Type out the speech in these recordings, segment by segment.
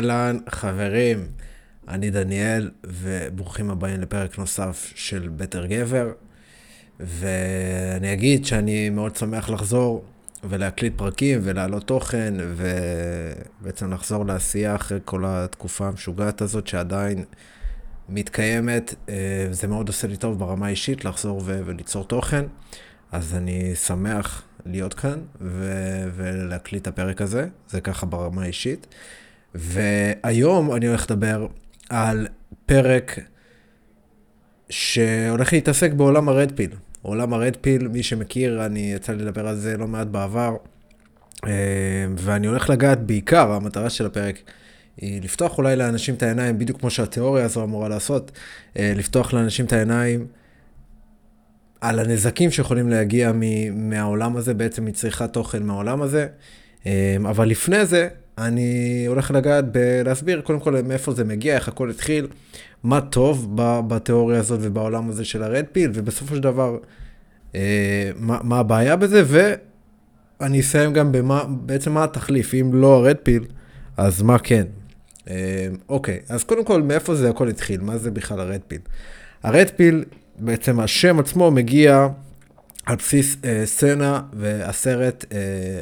אהלן, חברים, אני דניאל, וברוכים הבאים לפרק נוסף של בטר גבר. ואני אגיד שאני מאוד שמח לחזור ולהקליט פרקים ולהעלות תוכן, ובעצם לחזור לעשייה אחרי כל התקופה המשוגעת הזאת שעדיין מתקיימת. אה, זה מאוד עושה לי טוב ברמה האישית לחזור וליצור תוכן. אז אני שמח להיות כאן ו- ולהקליט את הפרק הזה, זה ככה ברמה האישית. והיום אני הולך לדבר על פרק שהולך להתעסק בעולם הרדפיל. עולם הרדפיל, מי שמכיר, אני יצא לי לדבר על זה לא מעט בעבר, אה, ואני הולך לגעת בעיקר, המטרה של הפרק היא לפתוח אולי לאנשים את העיניים, בדיוק כמו שהתיאוריה הזו אמורה לעשות, אה, לפתוח לאנשים את העיניים על הנזקים שיכולים להגיע מהעולם הזה, בעצם מצריכת תוכן מהעולם הזה. אה, אבל לפני זה, אני הולך לגעת בלהסביר קודם כל מאיפה זה מגיע, איך הכל התחיל, מה טוב בתיאוריה הזאת ובעולם הזה של הרד פיל, ובסופו של דבר, אה, מה, מה הבעיה בזה, ואני אסיים גם במה, בעצם מה התחליף, אם לא הרד פיל, אז מה כן. אה, אוקיי, אז קודם כל, מאיפה זה הכל התחיל? מה זה בכלל הרד פיל? הרד פיל, בעצם השם עצמו מגיע על בסיס אה, סצנה והסרט אה,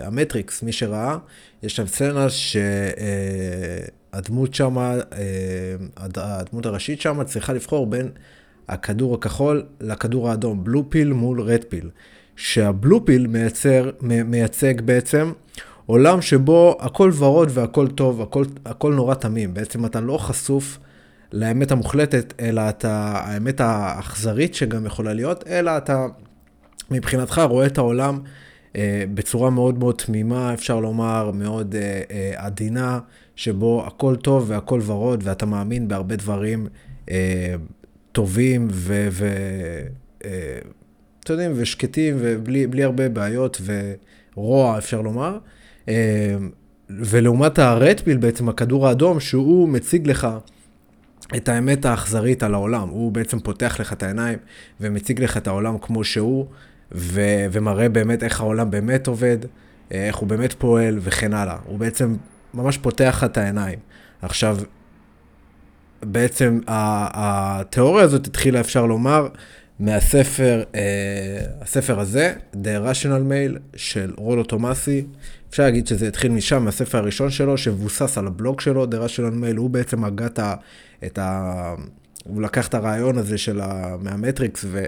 המטריקס, מי שראה, יש שם סצנה שהדמות שם, אה, הדמות הראשית שם צריכה לבחור בין הכדור הכחול לכדור האדום, בלו פיל מול רד פיל. שהבלו פיל מייצר, מייצג בעצם עולם שבו הכל ורוד והכל טוב, הכל, הכל נורא תמים. בעצם אתה לא חשוף לאמת המוחלטת, אלא אתה, האמת האכזרית שגם יכולה להיות, אלא אתה מבחינתך רואה את העולם אה, בצורה מאוד מאוד תמימה, אפשר לומר, מאוד אה, אה, עדינה, שבו הכל טוב והכל ורוד, ואתה מאמין בהרבה דברים אה, טובים ו... ו אה, אתם יודעים, ושקטים, ובלי הרבה בעיות ורוע, אפשר לומר. אה, ולעומת הרדפיל, בעצם הכדור האדום, שהוא מציג לך את האמת האכזרית על העולם. הוא בעצם פותח לך את העיניים ומציג לך את העולם כמו שהוא, ו- ומראה באמת איך העולם באמת עובד, אה, איך הוא באמת פועל וכן הלאה. הוא בעצם ממש פותח את העיניים. עכשיו, בעצם התיאוריה הזאת התחילה, אפשר לומר, מהספר, אה, הספר הזה, The Rational Mail של רולו תומאסי. אפשר להגיד שזה התחיל משם, מהספר הראשון שלו, שמבוסס על הבלוג שלו, The Rational Mail, הוא בעצם הגה את ה... הוא לקח את הרעיון הזה של ה... מהמטריקס ו...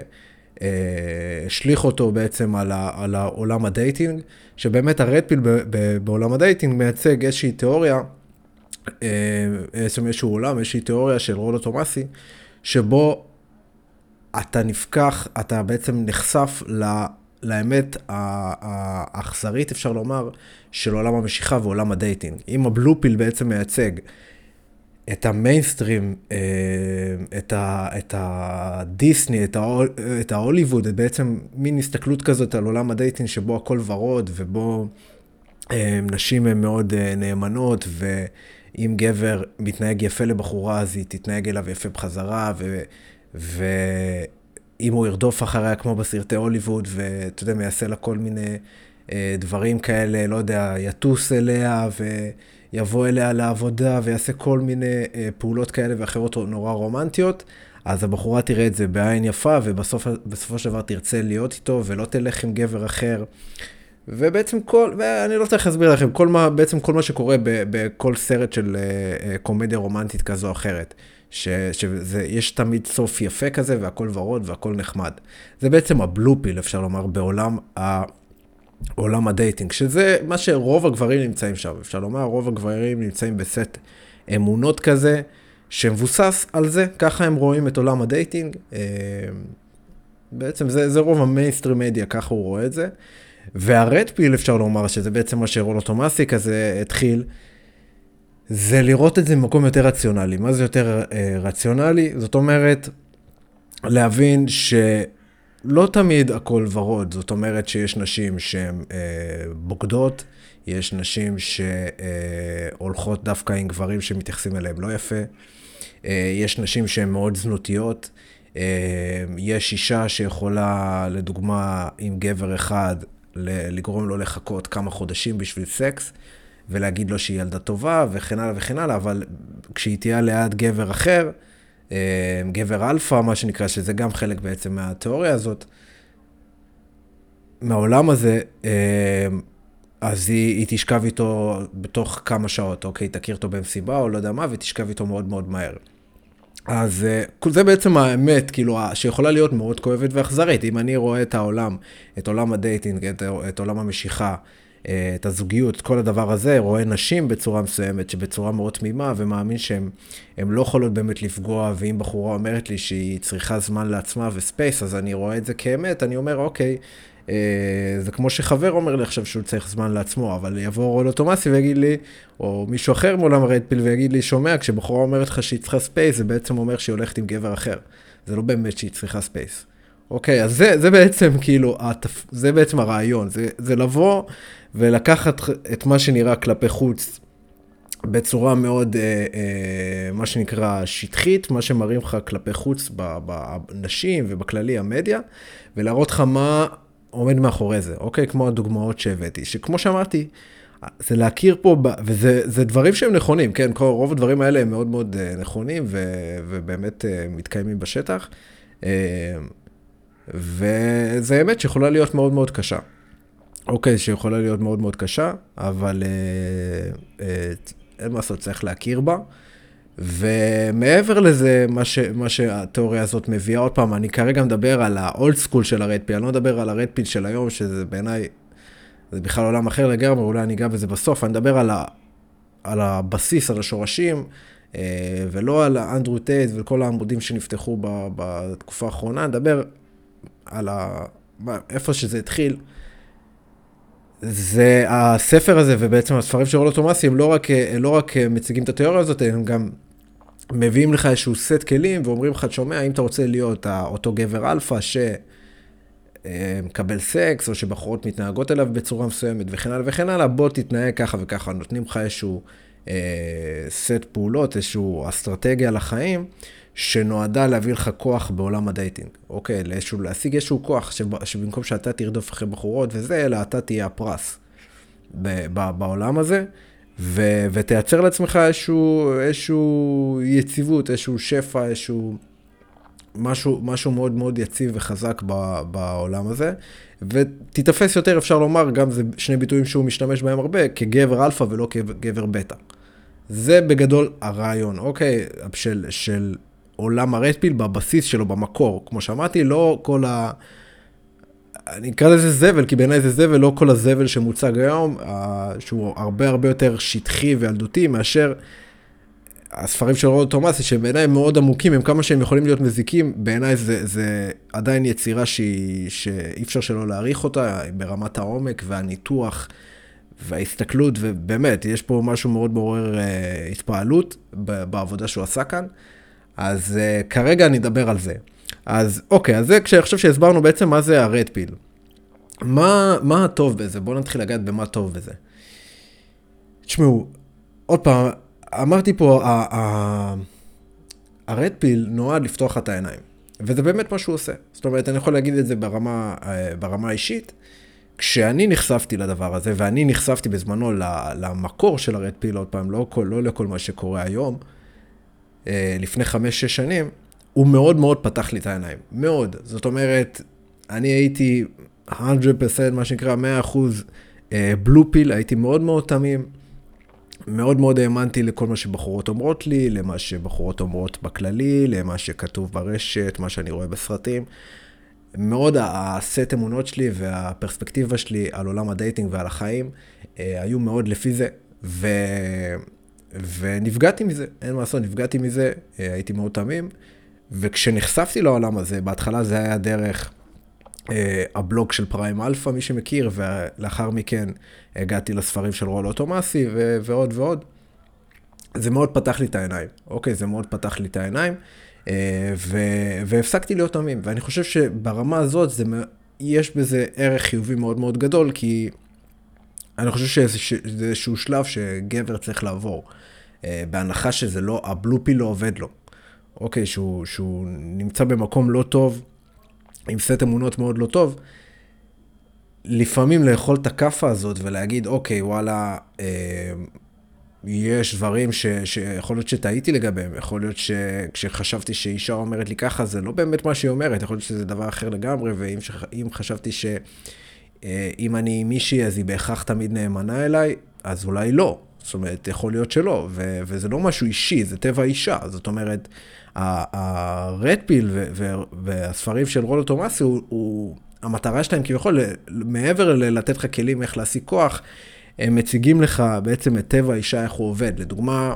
השליך אותו בעצם על, ה, על העולם ה dating, שבאמת ה red pill בעולם ה dating מייצג איזושהי תיאוריה, אה, בעצם איזשהו עולם, איזושהי תיאוריה של רולו תומאסי, שבו אתה נפקח, אתה בעצם נחשף ל... לאמת האכזרית, אפשר לומר, של עולם המשיכה ועולם ה dating. אם ה blue pill בעצם מייצג את המיינסטרים, אה, את, ה, את הדיסני, את, ההול, את ההוליווד, את בעצם מין הסתכלות כזאת על עולם ה dating שבו הכל ורוד ובו אה, נשים הן מאוד אה, נאמנות ואם גבר מתנהג יפה לבחורה אז היא תתנהג אליו יפה בחזרה ו, ואם הוא ירדוף אחריה כמו בסרטי הוליווד ואתה יודע, ויעשה לה כל מיני דברים כאלה, לא יודע, יטוס אליה ו... יבוא אליה לעבודה ויעשה כל מיני אה, פעולות כאלה ואחרות נורא רומנטיות, אז הבחורה תראה את זה בעין יפה, ובסופו של דבר תרצה להיות איתו, ולא תלך עם גבר אחר. ובעצם כל, ואני לא צריך להסביר לכם, כל מה, בעצם כל מה שקורה ב, בכל סרט של uh, קומדיה רומנטית כזו או אחרת, שיש תמיד סוף יפה כזה, והכל ורוד והכל נחמד. זה בעצם הבלופיל, אפשר לומר, בעולם ה... עולם ה dating, שזה מה שרוב הגברים נמצאים שם. אפשר לומר, רוב הגברים נמצאים בסט אמונות כזה, שמבוסס על זה, ככה הם רואים את עולם ה dating. אה, בעצם זה, זה רוב ה mainstream media, ככה הוא רואה את זה. וה red pill, אפשר לומר, שזה בעצם מה שרולו תומאסי כזה התחיל, זה לראות את זה ממקום יותר רציונלי. מה זה יותר אה, רציונלי? זאת אומרת, להבין ש... לא תמיד הכל ורוד, זאת אומרת שיש נשים שהן אה, בוגדות, יש נשים שהולכות אה, דווקא עם גברים שמתייחסים אליהם לא יפה, אה, יש נשים שהן מאוד זנותיות, אה, יש אישה שיכולה, לדוגמה, עם גבר אחד, לגרום לו לחכות כמה חודשים בשביל סקס, ולהגיד לו שהיא ילדה טובה, וכן הלאה וכן הלאה, אבל כשהיא תהיה ליד גבר אחר, גבר אלפא, מה שנקרא, שזה גם חלק בעצם מהתיאוריה הזאת, מהעולם הזה, אה, אז היא, היא תשכב איתו בתוך כמה שעות, אוקיי? תכיר אותו במסיבה או לא יודע מה, ותשכב איתו מאוד מאוד מהר. אז אה, זה בעצם האמת, כאילו, שיכולה להיות מאוד כואבת ואכזרית. אם אני רואה את העולם, את עולם ה dating, את, את עולם המשיכה, אה, את הזוגיות, כל הדבר הזה, רואה נשים בצורה מסוימת, שבצורה מאוד תמימה, ומאמין שהן לא יכולות באמת לפגוע, ואם בחורה אומרת לי שהיא צריכה זמן לעצמה ו space, אז אני רואה את זה כאמת, אני אומר, אוקיי, אה, זה כמו שחבר אומר לי עכשיו שהוא צריך זמן לעצמו, אבל יבוא רולו תומאסי ויגיד לי, או מישהו אחר מעולם ה red pill ויגיד לי, שומע, כשבחורה אומרת לך שהיא צריכה space, זה בעצם אומר שהיא הולכת עם גבר אחר. זה לא באמת שהיא צריכה space. אוקיי, אז זה, זה בעצם כאילו, זה בעצם הרעיון, זה, זה לבוא ולקחת את מה שנראה כלפי חוץ בצורה מאוד, אה, אה, מה שנקרא, שטחית, מה שמראים לך כלפי חוץ בנשים ובכללי המדיה, ולהראות לך מה עומד מאחורי זה, אוקיי? כמו הדוגמאות שהבאתי, שכמו שאמרתי, זה להכיר פה, וזה דברים שהם נכונים, כן? כל, רוב הדברים האלה הם מאוד מאוד אה, נכונים, ו, ובאמת אה, מתקיימים בשטח. אה, וזה אמת שיכולה להיות מאוד מאוד קשה. אוקיי, שיכולה להיות מאוד מאוד קשה, אבל אה, אה, אין מה לעשות, צריך להכיר בה. ומעבר לזה, מה, ש, מה שהתיאוריה הזאת מביאה, עוד פעם, אני כרגע מדבר על ה old school של ה red pill, אני לא מדבר על ה red pill של היום, שזה בעיניי, זה בכלל עולם אחר לגמרי, אולי אני אגע בזה בסוף, אני מדבר על, ה, על הבסיס, על השורשים, אה, ולא על האנדרו טייט וכל העמודים שנפתחו ב, בתקופה האחרונה, אני מדבר על ה, איפה שזה התחיל. זה הספר הזה, ובעצם הספרים של רולו תומאסי, הם לא רק, לא רק מציגים את התיאוריה הזאת, הם גם מביאים לך איזשהו סט כלים ואומרים לך, שומע, אם אתה רוצה להיות אותו גבר אלפא שמקבל סקס, או שבחורות מתנהגות אליו בצורה מסוימת וכן הלאה וכן הלאה, בוא תתנהג ככה וככה, נותנים לך איזשהו אה, סט פעולות, איזשהו אסטרטגיה לחיים. שנועדה להביא לך כוח בעולם ה dating, אוקיי? לאיזשהו, להשיג איזשהו כוח שב, שבמקום שאתה תרדוף אחרי בחורות וזה, אלא אתה תהיה הפרס ב, ב, בעולם הזה, ו, ותייצר לעצמך איזשהו, איזשהו יציבות, איזשהו שפע, איזשהו משהו, משהו מאוד מאוד יציב וחזק ב, בעולם הזה, ותיתפס יותר, אפשר לומר, גם זה שני ביטויים שהוא משתמש בהם הרבה, כגבר אלפא ולא כגבר בטא. זה בגדול הרעיון, אוקיי? של, של עולם הרדפיל בבסיס שלו, במקור. כמו שאמרתי, לא כל ה... אני אקרא לזה זבל, כי בעיניי זה זבל, לא כל הזבל שמוצג היום, שהוא הרבה הרבה יותר שטחי וילדותי מאשר הספרים של רוד תומאסי, שבעיניי הם מאוד עמוקים, הם כמה שהם יכולים להיות מזיקים, בעיניי זה, זה עדיין יצירה שהיא, שאי אפשר שלא להעריך אותה ברמת העומק והניתוח. וההסתכלות, ובאמת, יש פה משהו מאוד מעורר uh, התפעלות בעבודה שהוא עשה כאן. אז uh, כרגע אני אדבר על זה. אז אוקיי, אז זה כשאני שהסברנו בעצם מה זה הרד פיל. מה, מה הטוב בזה? בואו נתחיל לגעת במה טוב בזה. תשמעו, עוד פעם, אמרתי פה, הרד פיל נועד לפתוח את העיניים. וזה באמת מה שהוא עושה. זאת אומרת, אני יכול להגיד את זה ברמה, אה, ברמה האישית. כשאני נחשפתי לדבר הזה, ואני נחשפתי בזמנו למקור של הרד פיל, עוד פעם, לא, לא לכל מה שקורה היום, לפני חמש-שש שנים, הוא מאוד מאוד פתח לי את העיניים. מאוד. זאת אומרת, אני הייתי 100% מה שנקרא 100% בלו פיל, הייתי מאוד מאוד תמים. מאוד מאוד האמנתי לכל מה שבחורות אומרות לי, למה שבחורות אומרות בכללי, למה שכתוב ברשת, מה שאני רואה בסרטים. מאוד הסט אמונות שלי והפרספקטיבה שלי על עולם ה dating ועל החיים אה, היו מאוד לפי זה, ו... ונפגעתי מזה, אין מה לעשות, נפגעתי מזה, אה, הייתי מאוד תמים, וכשנחשפתי לעולם הזה, בהתחלה זה היה דרך אה, הבלוג של פריים אלפא, מי שמכיר, ולאחר מכן הגעתי לספרים של רולו תומאסי ו- ועוד ועוד. זה מאוד פתח לי את העיניים, אוקיי? זה מאוד פתח לי את העיניים. אה, ו- והפסקתי להיות תמים, ואני חושב שברמה הזאת זה, יש בזה ערך חיובי מאוד מאוד גדול, כי אני חושב שזה איזשהו שלב שגבר צריך לעבור, בהנחה שזה לא, הבלופי לא עובד לו, אוקיי, שהוא, שהוא נמצא במקום לא טוב, עם סט אמונות מאוד לא טוב, לפעמים לאכול את הכאפה הזאת ולהגיד, אוקיי, וואלה, אה, יש דברים ש, שיכול להיות שטעיתי לגביהם, יכול להיות שכשחשבתי שאישה אומרת לי ככה, זה לא באמת מה שהיא אומרת, יכול להיות שזה דבר אחר לגמרי, ואם חשבתי שאם אה, אני מישהי אז היא בהכרח תמיד נאמנה אליי, אז אולי לא. זאת אומרת, יכול להיות שלא, ו- וזה לא משהו אישי, זה טבע אישה. זאת אומרת, הרדפיל והספרים של רולו תומאסי, הוא, הוא, המטרה שלהם כביכול, מעבר ללתת לך כלים איך להשיג כוח, הם מציגים לך בעצם את טבע האישה, איך הוא עובד. לדוגמה,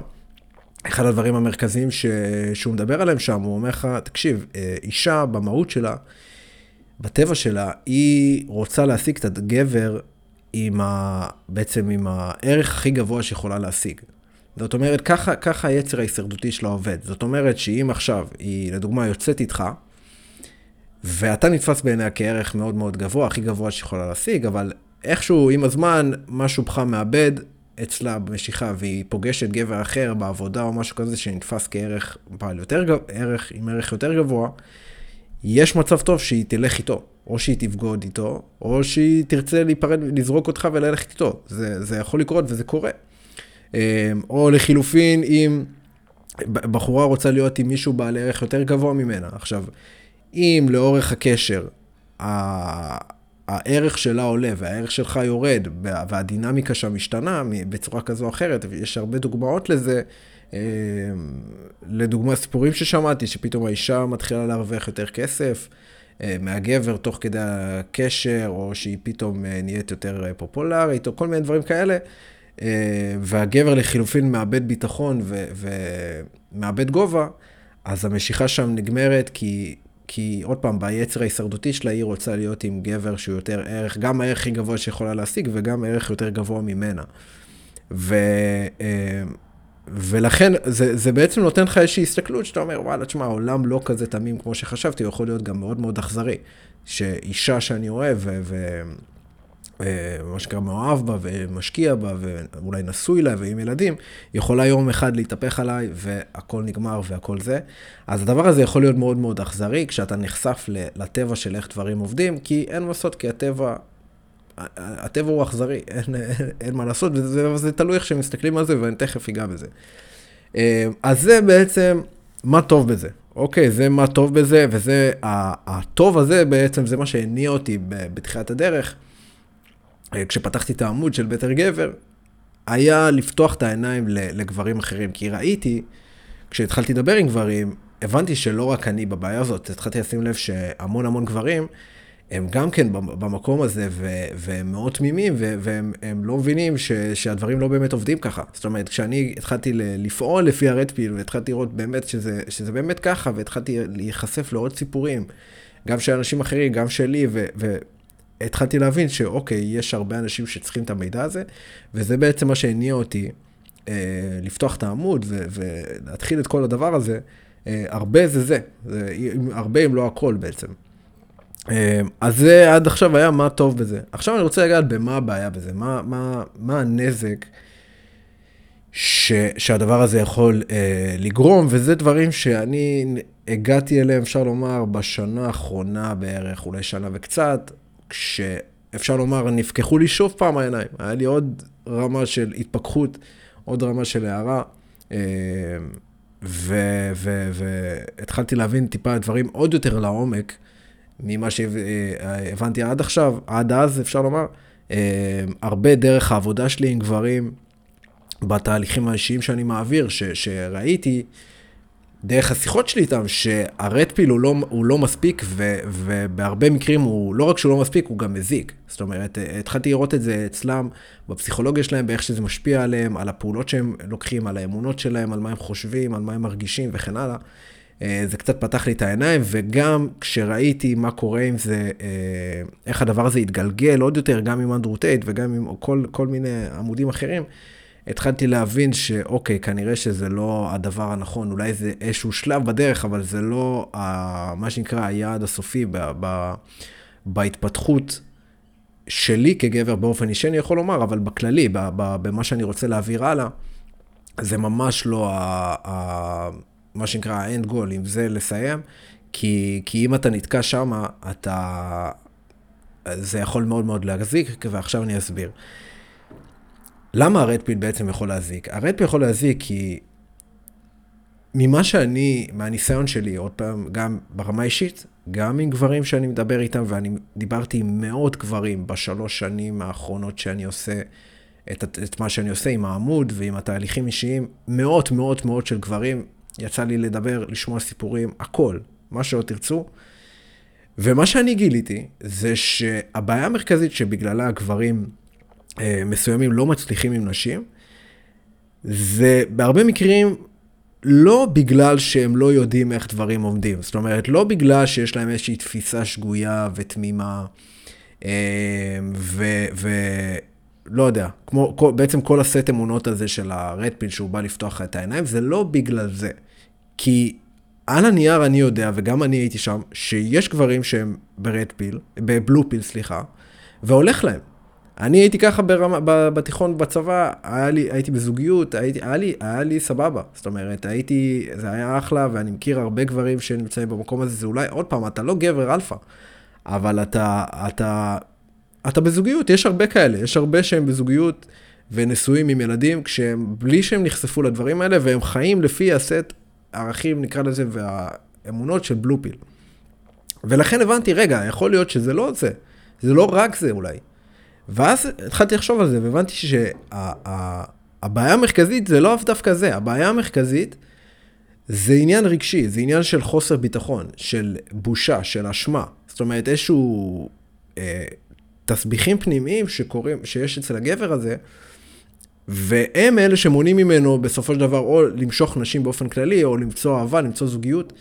אחד הדברים המרכזיים ש... שהוא מדבר עליהם שם, הוא אומר לך, תקשיב, אה, אישה במהות שלה, בטבע שלה, היא רוצה להשיג את הגבר עם ה... בעצם עם הערך הכי גבוה שיכולה להשיג. זאת אומרת, ככה, ככה היצר ההישרדותי שלה עובד. זאת אומרת שאם עכשיו היא, לדוגמה, יוצאת איתך, ואתה נתפס בעיניה כערך מאוד מאוד גבוה, הכי גבוה שיכולה להשיג, אבל איכשהו עם הזמן משהו בך מאבד אצלה במשיכה, והיא פוגשת גבר אחר בעבודה או משהו כזה שנתפס כערך בעל יותר גבוה, ערך עם ערך יותר גבוה, יש מצב טוב שהיא תלך איתו, או שהיא תבגוד איתו, או שהיא תרצה להיפרד, לזרוק אותך וללכת איתו. זה, זה יכול לקרות וזה קורה. אמ, או לחילופין, אם בחורה רוצה להיות עם מישהו בעל ערך יותר גבוה ממנה. עכשיו, אם לאורך הקשר הערך שלה עולה והערך שלך יורד, והדינמיקה שם משתנה בצורה כזו או אחרת, ויש הרבה דוגמאות לזה. אמ, לדוגמה, סיפורים ששמעתי, שפתאום האישה מתחילה להרוויח יותר כסף מהגבר תוך כדי הקשר, או שהיא פתאום אה, נהיית יותר אה, פופולרית, או כל מיני דברים כאלה. והגבר לחילופין מאבד ביטחון ומאבד גובה, אז המשיכה שם נגמרת כי כי עוד פעם, ביצר ההישרדותי שלה היא רוצה להיות עם גבר שהוא יותר ערך, גם הערך הכי גבוה שיכולה להשיג וגם ערך יותר גבוה ממנה. ו, אה, ולכן זה, זה בעצם נותן לך איזושהי הסתכלות שאתה אומר, וואלה, תשמע, העולם לא כזה תמים כמו שחשבתי, הוא יכול להיות גם מאוד מאוד אכזרי. שאישה שאני אוהב, ו... ו אה, שנקרא מאוהב בה ומשקיע בה ואולי נשוי לה ועם ילדים, יכולה יום אחד להתהפך עליי והכל נגמר והכל זה. אז הדבר הזה יכול להיות מאוד מאוד אכזרי כשאתה נחשף לטבע של איך דברים עובדים, כי אין מה לעשות, כי הטבע, הטבע הוא אכזרי, אין, אין, אין מה לעשות, וזה, וזה תלוי איך שמסתכלים על זה ואני תכף אגע בזה. אה, אז זה בעצם מה טוב בזה. אוקיי, זה מה טוב בזה, וזה, הטוב הזה בעצם זה מה שהניע אותי בתחילת הדרך. אה, כשפתחתי את העמוד של בטר גבר, היה לפתוח את העיניים לגברים אחרים. כי ראיתי, כשהתחלתי לדבר עם גברים, הבנתי שלא רק אני בבעיה הזאת, התחלתי לשים לב שהמון המון גברים, הם גם כן במקום הזה, והם מאוד תמימים, והם לא מבינים ש, שהדברים לא באמת עובדים ככה. זאת אומרת, כשאני התחלתי לפעול לפי הרדפיל, והתחלתי לראות באמת שזה, שזה באמת ככה, והתחלתי להיחשף לעוד סיפורים, גם של אנשים אחרים, גם שלי, ו, התחלתי להבין שאוקיי, יש הרבה אנשים שצריכים את המידע הזה, וזה בעצם מה שהניע אותי אה, לפתוח את העמוד ו- ולהתחיל את כל הדבר הזה. אה, הרבה זה זה, זה, הרבה אם לא הכל בעצם. אה, אז זה עד עכשיו היה מה טוב בזה. עכשיו אני רוצה לגעת במה הבעיה בזה, מה, מה, מה הנזק ש, שהדבר הזה יכול אה, לגרום, וזה דברים שאני הגעתי אליהם, אפשר לומר, בשנה האחרונה בערך, אולי שנה וקצת. כשאפשר לומר, נפקחו לי שוב פעם העיניים. היה לי עוד רמה של התפכחות, עוד רמה של הערה, אה, והתחלתי להבין טיפה דברים עוד יותר לעומק ממה שהבנתי עד עכשיו, עד אז אפשר לומר. אה, הרבה דרך העבודה שלי עם גברים, בתהליכים האישיים שאני מעביר, ש, שראיתי, דרך השיחות שלי איתם, שהרדפיל הוא לא, הוא לא מספיק, ו, ובהרבה מקרים הוא, לא רק שהוא לא מספיק, הוא גם מזיק. זאת אומרת, התחלתי לראות את זה אצלם, בפסיכולוגיה שלהם, באיך שזה משפיע עליהם, על הפעולות שהם לוקחים, על האמונות שלהם, על מה הם חושבים, על מה הם מרגישים וכן הלאה. אה, זה קצת פתח לי את העיניים, וגם כשראיתי מה קורה עם זה, אה, איך הדבר הזה התגלגל עוד יותר, גם עם אנדרו טייט וגם עם כל, כל מיני עמודים אחרים, התחלתי להבין שאוקיי, כנראה שזה לא הדבר הנכון, אולי זה איזשהו שלב בדרך, אבל זה לא ה, מה שנקרא היעד הסופי ב, ב, בהתפתחות שלי כגבר באופן אישי, אני יכול לומר, אבל בכללי, ב, ב, במה שאני רוצה להעביר הלאה, זה ממש לא ה, ה, מה שנקרא ה-end goal, עם זה לסיים, כי, כי אם אתה נתקע שם, אתה... זה יכול מאוד מאוד להזיק, ועכשיו אני אסביר. למה הרדפיל בעצם יכול להזיק? הרדפיל יכול להזיק כי ממה שאני, מהניסיון שלי, עוד פעם, גם ברמה אישית, גם עם גברים שאני מדבר איתם, ואני דיברתי עם מאות גברים בשלוש שנים האחרונות שאני עושה את, את מה שאני עושה עם העמוד ועם התהליכים אישיים, מאות מאות מאות של גברים, יצא לי לדבר, לשמוע סיפורים, הכל, מה שעוד תרצו. ומה שאני גיליתי, זה שהבעיה המרכזית שבגללה גברים אה, מסוימים לא מצליחים עם נשים, זה בהרבה מקרים לא בגלל שהם לא יודעים איך דברים עומדים. זאת אומרת, לא בגלל שיש להם איזושהי תפיסה שגויה ותמימה, אה, ולא יודע, כמו בעצם כל הסט אמונות הזה של הרדפיל שהוא בא לפתוח את העיניים, זה לא בגלל זה. כי על הנייר אני יודע, וגם אני הייתי שם, שיש גברים שהם ברדפיל, בבלופיל, סליחה, והולך להם. אני הייתי ככה ברמה, בתיכון בצבא, היה לי, הייתי בזוגיות, הייתי, היה, לי, היה לי סבבה. זאת אומרת, הייתי, זה היה אחלה, ואני מכיר הרבה גברים שנמצאים במקום הזה, זה אולי, עוד פעם, אתה לא גבר אלפא, אבל אתה, אתה, אתה בזוגיות, יש הרבה כאלה, יש הרבה שהם בזוגיות ונשואים עם ילדים, כשהם, בלי שהם נחשפו לדברים האלה, והם חיים לפי הסט ערכים, נקרא לזה, והאמונות של בלופיל. ולכן הבנתי, רגע, יכול להיות שזה לא זה, זה לא רק זה אולי. ואז התחלתי לחשוב על זה, והבנתי שהבעיה המרכזית זה לא אף דווקא זה, הבעיה המרכזית זה עניין רגשי, זה עניין של חוסר ביטחון, של בושה, של אשמה. זאת אומרת, איזשהו אה, תסביכים פנימיים שקורים, שיש אצל הגבר הזה, והם אלה שמונעים ממנו בסופו של דבר או למשוך נשים באופן כללי, או למצוא אהבה, למצוא זוגיות,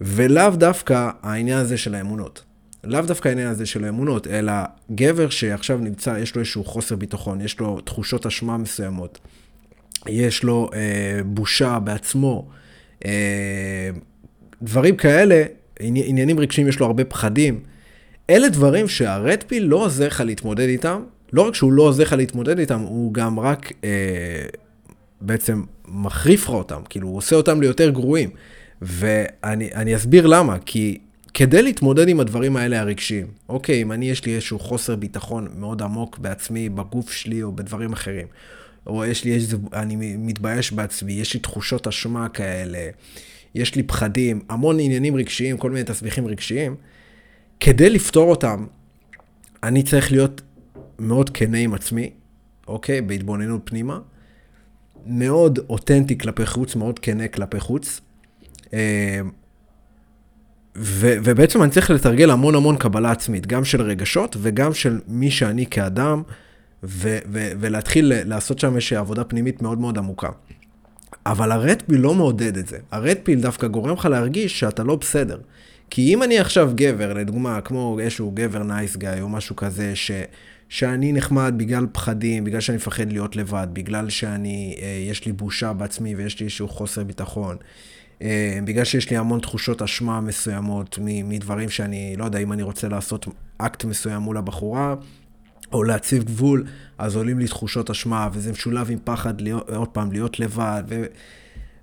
ולאו דווקא העניין הזה של האמונות. לאו דווקא העניין הזה של האמונות, אלא גבר שעכשיו נמצא, יש לו איזשהו חוסר ביטחון, יש לו תחושות אשמה מסוימות, יש לו אה, בושה בעצמו, אה, דברים כאלה, עניינים רגשיים, יש לו הרבה פחדים. אלה דברים שהרדפיל לא עוזר לך להתמודד איתם. לא רק שהוא לא עוזר לך להתמודד איתם, הוא גם רק אה, בעצם מחריף לך אותם, כאילו הוא עושה אותם ליותר גרועים. ואני אסביר למה, כי כדי להתמודד עם הדברים האלה הרגשיים, אוקיי, אם אני יש לי איזשהו חוסר ביטחון מאוד עמוק בעצמי, בגוף שלי או בדברים אחרים, או יש לי איזה, אני מתבייש בעצמי, יש לי תחושות אשמה כאלה, יש לי פחדים, המון עניינים רגשיים, כל מיני תסביכים רגשיים, כדי לפתור אותם, אני צריך להיות מאוד כנה עם עצמי, אוקיי? בהתבוננות פנימה. מאוד אותנטי כלפי חוץ, מאוד כנה כלפי חוץ. אה, ו- ובעצם אני צריך לתרגל המון המון קבלה עצמית, גם של רגשות וגם של מי שאני כאדם, ו- ו- ולהתחיל לעשות שם איזושהי עבודה פנימית מאוד מאוד עמוקה. אבל הרדפיל לא מעודד את זה. הרדפיל דווקא גורם לך להרגיש שאתה לא בסדר. כי אם אני עכשיו גבר, לדוגמה, כמו איזשהו גבר nice guy או משהו כזה, ש... שאני נחמד בגלל פחדים, בגלל שאני מפחד להיות לבד, בגלל שאני, אה, יש לי בושה בעצמי ויש לי איזשהו חוסר ביטחון, אה, בגלל שיש לי המון תחושות אשמה מסוימות מדברים שאני, לא יודע, אם אני רוצה לעשות אקט מסוים מול הבחורה, או להציב גבול, אז עולים לי תחושות אשמה, וזה משולב עם פחד, להיות, עוד פעם, להיות לבד, ו,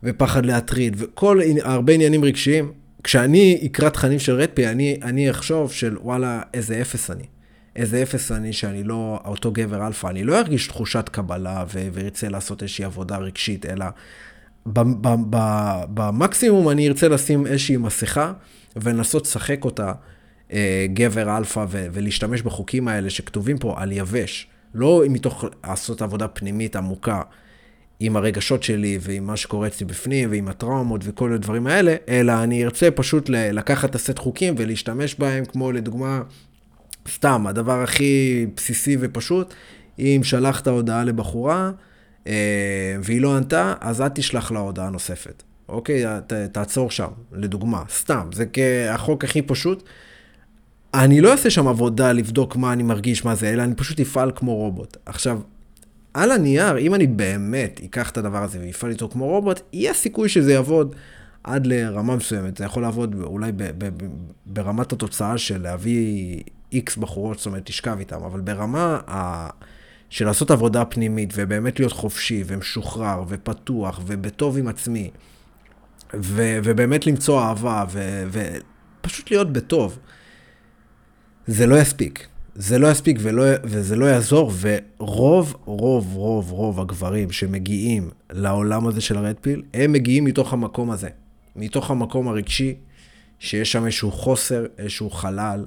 ופחד להטריד, וכל, הרבה עניינים רגשיים. כשאני אקרא תכנים של red pill, אני, אני אחשוב שוואלה, איזה אפס אני. איזה אפס אני, שאני לא אותו גבר אלפא, אני לא ארגיש תחושת קבלה וארצה לעשות איזושהי עבודה רגשית, אלא במקסימום אני ארצה לשים איזושהי מסכה ולנסות לשחק אותה אה, גבר אלפא ולהשתמש בחוקים האלה שכתובים פה על יבש, לא מתוך לעשות עבודה פנימית עמוקה. עם הרגשות שלי ועם מה שקורה אצלי בפנים ועם הטראומות וכל הדברים האלה, אלא אני ארצה פשוט לקחת את הסט חוקים ולהשתמש בהם, כמו לדוגמה, סתם, הדבר הכי בסיסי ופשוט, אם שלחת הודעה לבחורה אה, והיא לא ענתה, אז אל תשלח לה הודעה נוספת. אוקיי? ת, תעצור שם, לדוגמה, סתם, זה החוק הכי פשוט. אני לא אעשה שם עבודה לבדוק מה אני מרגיש, מה זה, אלא אני פשוט אפעל כמו רובוט. עכשיו, על הנייר, אם אני באמת אקח את הדבר הזה ואפעל איתו כמו רובוט, יהיה סיכוי שזה יעבוד עד לרמה מסוימת. זה יכול לעבוד אולי ב, ב, ב, ברמת התוצאה של להביא איקס בחורות, זאת אומרת, תשכב איתם, אבל ברמה ה... של לעשות עבודה פנימית, ובאמת להיות חופשי, ומשוחרר, ופתוח, ובטוב עם עצמי, ו... ובאמת למצוא אהבה, ו... ופשוט להיות בטוב. זה לא יספיק. זה לא יספיק ולא, וזה לא יעזור, ורוב, רוב, רוב, רוב הגברים שמגיעים לעולם הזה של הרדפיל, הם מגיעים מתוך המקום הזה. מתוך המקום הרגשי, שיש שם איזשהו חוסר, איזשהו חלל,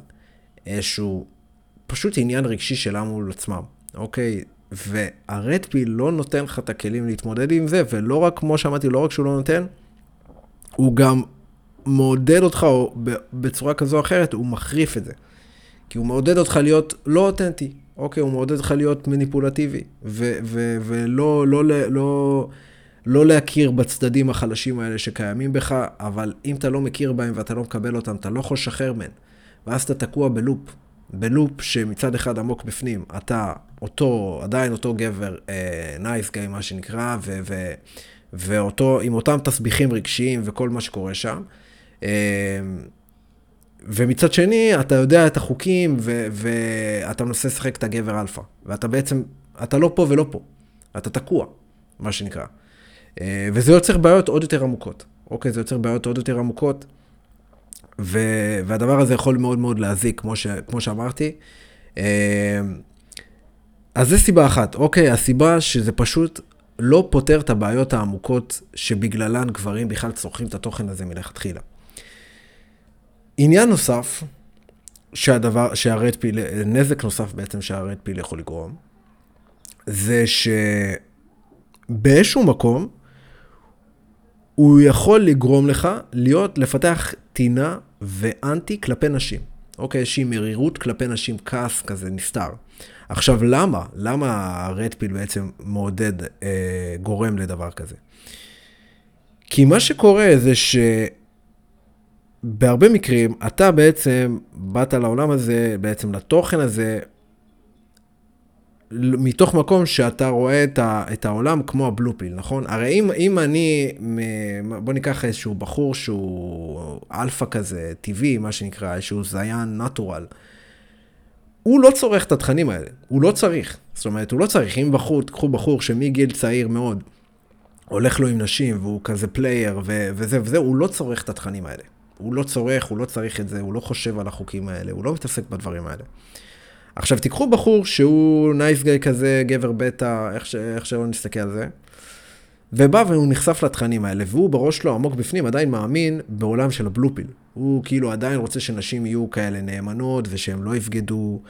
איזשהו פשוט עניין רגשי שלנו מול עצמם, אוקיי? והרדפיל לא נותן לך את הכלים להתמודד עם זה, ולא רק, כמו שאמרתי, לא רק שהוא לא נותן, הוא גם מעודד אותך, או בצורה כזו או אחרת, הוא מחריף את זה. כי הוא מעודד אותך להיות לא אותנטי, אוקיי? הוא מעודד אותך להיות מניפולטיבי, ו- ו- ולא לא, לא, לא, לא להכיר בצדדים החלשים האלה שקיימים בך, אבל אם אתה לא מכיר בהם ואתה לא מקבל אותם, אתה לא יכול לשחרר מהם. ואז אתה תקוע בלופ, בלופ שמצד אחד עמוק בפנים, אתה אותו, עדיין אותו גבר, nice אה, guy, מה שנקרא, ו- ו- ואותו, עם אותם תסביכים רגשיים וכל מה שקורה שם. אה, ומצד שני, אתה יודע את החוקים, ו- ואתה מנסה לשחק את הגבר אלפא. ואתה בעצם, אתה לא פה ולא פה. אתה תקוע, מה שנקרא. אה, וזה יוצר בעיות עוד יותר עמוקות. אוקיי, זה יוצר בעיות עוד יותר עמוקות, ו- והדבר הזה יכול מאוד מאוד להזיק, כמו, ש- כמו שאמרתי. אה, אז זה סיבה אחת, אוקיי? הסיבה שזה פשוט לא פותר את הבעיות העמוקות שבגללן גברים בכלל צורכים את התוכן הזה מלכתחילה. עניין נוסף, שהדבר, שהרד פיל, נזק נוסף בעצם שהרד פיל יכול לגרום, זה שבאיזשהו מקום, הוא יכול לגרום לך להיות, לפתח טינה ואנטי כלפי נשים. אוקיי, איזושהי מרירות כלפי נשים, כעס כזה נסתר. עכשיו, למה? למה הרד פיל בעצם מעודד, אה, גורם לדבר כזה? כי מה שקורה זה ש... בהרבה מקרים, אתה בעצם באת לעולם הזה, בעצם לתוכן הזה, מתוך מקום שאתה רואה את, ה, את העולם כמו הבלופיל, נכון? הרי אם, אם אני, בוא ניקח איזשהו בחור שהוא אלפא כזה, טבעי, מה שנקרא, איזשהו זיין natural, הוא לא צורך את התכנים האלה, הוא לא צריך. זאת אומרת, הוא לא צריך. אם בחור, תקחו בחור שמגיל צעיר מאוד, הולך לו עם נשים, והוא כזה player, ו- וזה וזה, הוא לא צורך את התכנים האלה. הוא לא צורך, הוא לא צריך את זה, הוא לא חושב על החוקים האלה, הוא לא מתעסק בדברים האלה. עכשיו, תיקחו בחור שהוא nice guy כזה, גבר בטא, איך, ש... איך שלא נסתכל על זה, ובא והוא נחשף לתכנים האלה, והוא בראש שלו עמוק בפנים עדיין מאמין בעולם של הבלופיל. הוא כאילו עדיין רוצה שנשים יהיו כאלה נאמנות, ושהם לא יבגדו,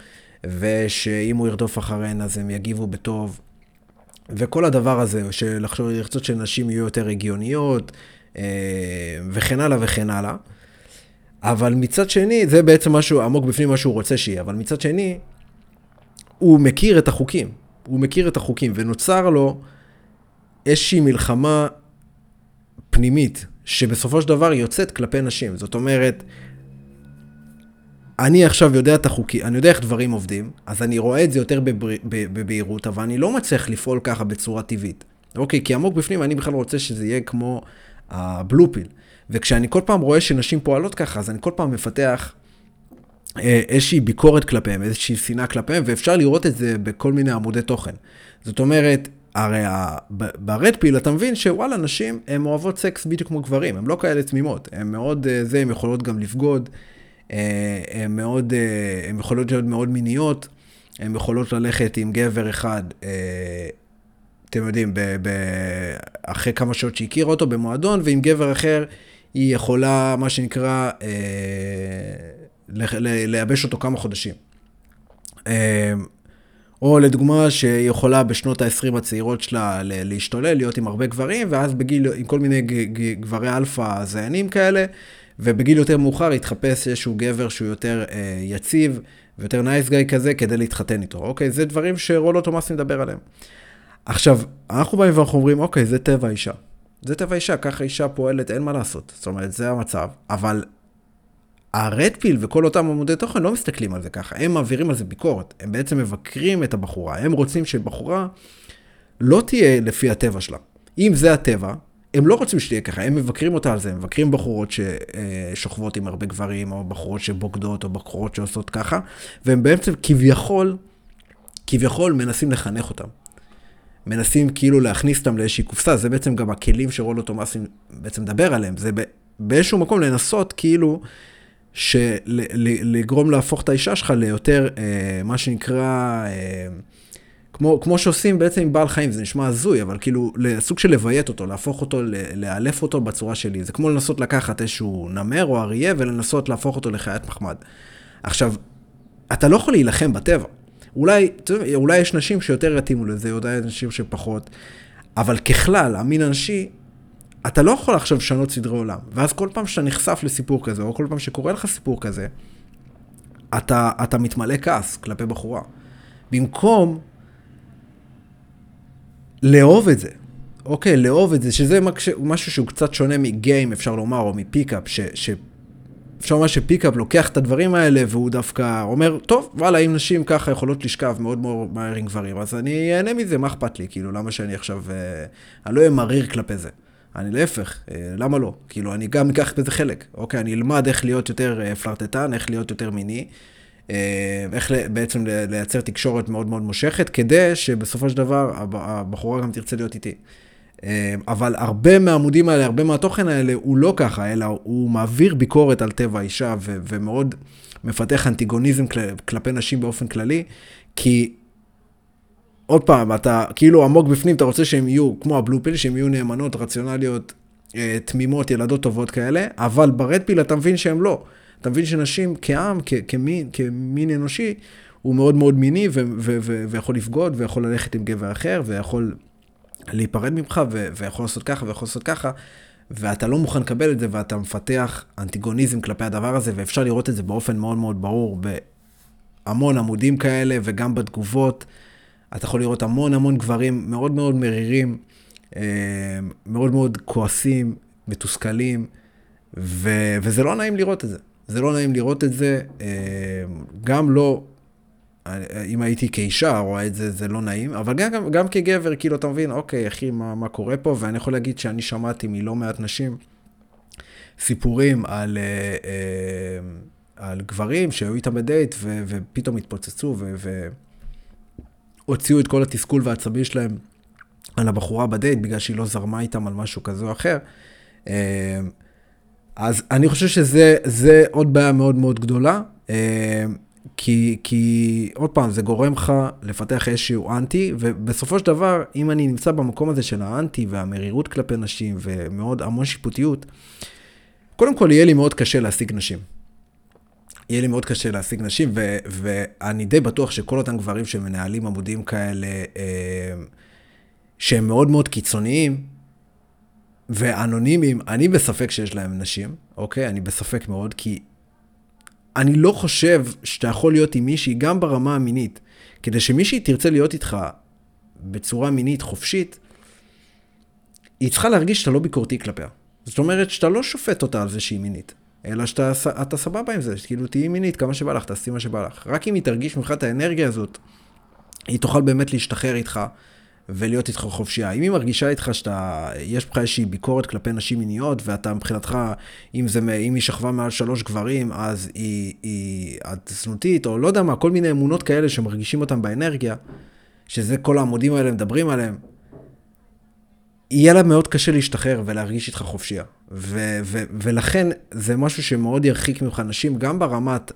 ושאם הוא ירדוף אחריהן אז הם יגיבו בטוב. וכל הדבר הזה, של לרצות שנשים יהיו יותר הגיוניות, אה, וכן הלאה וכן הלאה. אבל מצד שני, זה בעצם משהו עמוק בפנים, מה שהוא רוצה שיהיה, אבל מצד שני, הוא מכיר את החוקים. הוא מכיר את החוקים, ונוצר לו איזושהי מלחמה פנימית, שבסופו של דבר יוצאת כלפי נשים. זאת אומרת, אני עכשיו יודע את החוקים, אני יודע איך דברים עובדים, אז אני רואה את זה יותר בבהירות, אבל אני לא מצליח לפעול ככה בצורה טבעית. אוקיי? כי עמוק בפנים אני בכלל רוצה שזה יהיה כמו הבלופיל. וכשאני כל פעם רואה שנשים פועלות ככה, אז אני כל פעם מפתח איזושהי ביקורת כלפיהם, איזושהי שנאה כלפיהם, ואפשר לראות את זה בכל מיני עמודי תוכן. זאת אומרת, הרי ברד פיל אתה מבין שוואלה, נשים הן אוהבות סקס בדיוק כמו גברים, הן לא כאלה תמימות, הן מאוד, אה, זה, הן יכולות גם לבגוד, אה, הן מאוד, הן יכולות להיות מאוד מיניות, הן יכולות ללכת עם גבר אחד, אתם יודעים, ב, ב, אחרי כמה שעות שהכירה אותו במועדון, ועם גבר אחר היא יכולה, מה שנקרא, אה, לייבש אותו כמה חודשים. אה, או לדוגמה, שהיא יכולה בשנות ה-20 הצעירות שלה להשתולל, להיות עם הרבה גברים, ואז בגיל, עם כל מיני גברי אלפא זיינים כאלה, ובגיל יותר מאוחר היא תחפש איזשהו גבר שהוא יותר אה, יציב ויותר nice guy כזה כדי להתחתן איתו. אוקיי? זה דברים שרולו תומאסי מדבר עליהם. עכשיו, אנחנו באים ואנחנו אומרים, אוקיי, זה טבע האישה. זה טבע האישה, ככה אישה פועלת, אין מה לעשות. זאת אומרת, זה המצב. אבל הרדפיל וכל אותם עמודי תוכן לא מסתכלים על זה ככה, הם מעבירים על זה ביקורת. הם בעצם מבקרים את הבחורה. הם רוצים שבחורה לא תהיה לפי הטבע שלה. אם זה הטבע, הם לא רוצים שתהיה ככה, הם מבקרים אותה על זה, הם מבקרים בחורות ששוכבות עם הרבה גברים, או בחורות שבוגדות, או בחורות שעושות ככה, והם בעצם כביכול, כביכול מנסים לחנך אותם. מנסים כאילו להכניס אותם לאיזושהי קופסה, זה בעצם גם הכלים שרולו תומאסי בעצם מדבר עליהם, זה באיזשהו מקום לנסות כאילו שלגרום להפוך את האישה שלך ליותר, אה, מה שנקרא, אה, כמו, כמו שעושים בעצם עם בעל חיים, זה נשמע הזוי, אבל כאילו, סוג של לביית אותו, להפוך אותו, לאלף אותו בצורה שלי. זה כמו לנסות לקחת איזשהו נמר או אריה ולנסות להפוך אותו לחיית מחמד. עכשיו, אתה לא יכול להילחם בטבע. אולי, אולי יש נשים שיותר יתאימו לזה, אולי יש נשים שפחות, אבל ככלל, המין הנשי, אתה לא יכול עכשיו לשנות סדרי עולם. ואז כל פעם שאתה נחשף לסיפור כזה, או כל פעם שקורה לך סיפור כזה, אתה, אתה מתמלא כעס כלפי בחורה. במקום לאהוב את זה, אוקיי, לאהוב את זה, שזה משהו שהוא קצת שונה מגיים, אפשר לומר, או מפיקאפ, ש, ש, אפשר לומר שפיקאפ לוקח את הדברים האלה והוא דווקא אומר, טוב, וואלה, אם נשים ככה יכולות לשכב מאוד מאוד מהר עם גברים, אז אני אהנה מזה, מה אכפת לי? כאילו, למה שאני עכשיו... אה, אני לא אהיה מריר כלפי זה. אני להפך, אה, למה לא? כאילו, אני גם אקח בזה חלק. אוקיי, אני אלמד איך להיות יותר אה, פלרטטן, איך להיות יותר מיני, איך בעצם לייצר תקשורת מאוד מאוד מושכת, כדי שבסופו של דבר הבחורה גם תרצה להיות איתי. אה, אבל הרבה מהעמודים האלה, הרבה מהתוכן האלה, הוא לא ככה, אלא הוא מעביר ביקורת על טבע האישה ומאוד מפתח אנטיגוניזם כל- כלפי נשים באופן כללי, כי עוד פעם, אתה כאילו עמוק בפנים, אתה רוצה שהם יהיו כמו הבלופיל, שהם יהיו נאמנות, רציונליות, אה, תמימות, ילדות טובות כאלה, אבל ברדפיל אתה מבין שהם לא. אתה מבין שנשים כעם, כ- כמין, כמין אנושי, הוא מאוד מאוד מיני ו- ו- ו- ויכול לבגוד, ויכול ללכת עם גבר אחר, ויכול להיפרד ממך, ו- ויכול לעשות ככה, ויכול לעשות ככה, ואתה לא מוכן לקבל את זה, ואתה מפתח אנטיגוניזם כלפי הדבר הזה, ואפשר לראות את זה באופן מאוד מאוד ברור בהמון עמודים כאלה, וגם בתגובות. אתה יכול לראות המון המון גברים מאוד מאוד מרירים, אה, מאוד מאוד כועסים, מתוסכלים, ו- וזה לא נעים לראות את זה. זה לא נעים לראות את זה, אה, גם לא אם הייתי כאישה רואה את זה, זה לא נעים, אבל גם, גם כגבר, כאילו, אתה מבין, אוקיי, אחי, מה, מה קורה פה? ואני יכול להגיד שאני שמעתי מלא מעט נשים סיפורים על, אה, אה, על גברים שהיו איתם בדייט ו, ופתאום התפוצצו והוציאו את כל התסכול והעצבים שלהם על הבחורה בדייט בגלל שהיא לא זרמה איתם על משהו כזה או אחר. אה, אז אני חושב שזה עוד בעיה מאוד מאוד גדולה. כי, כי עוד פעם, זה גורם לך לפתח איזשהו אנטי, ובסופו של דבר, אם אני נמצא במקום הזה של האנטי והמרירות כלפי נשים ומאוד המון שיפוטיות, קודם כל יהיה לי מאוד קשה להשיג נשים. יהיה לי מאוד קשה להשיג נשים, ו, ואני די בטוח שכל אותם גברים שמנהלים עמודים כאלה, אה, שהם מאוד מאוד קיצוניים ואנונימיים, אני בספק שיש להם נשים, אוקיי? אני בספק מאוד, כי אני לא חושב שאתה יכול להיות עם מישהי גם ברמה המינית, כדי שמישהי תרצה להיות איתך בצורה מינית חופשית, היא צריכה להרגיש שאתה לא ביקורתי כלפיה. זאת אומרת שאתה לא שופט אותה על זה שהיא מינית, אלא שאתה סבבה עם זה, כאילו תהיי מינית כמה שבא לך, תעשי מה שבא לך. רק אם היא תרגיש ממך את האנרגיה הזאת, היא תוכל באמת להשתחרר איתך ולהיות איתך חופשייה. אם היא מרגישה איתך שאתה, יש בך איזושהי ביקורת כלפי נשים מיניות, ואתה מבחינתך, אם, זה, אם היא שכבה מעל שלוש גברים, אז היא, היא את זנותית, או לא יודע מה, כל מיני אמונות כאלה שמרגישים אותם באנרגיה, שזה כל העמודים האלה מדברים עליהם, יהיה לה מאוד קשה להשתחרר ולהרגיש איתך חופשייה. ו- ו- ולכן זה משהו שמאוד ירחיק ממך נשים, גם ברמת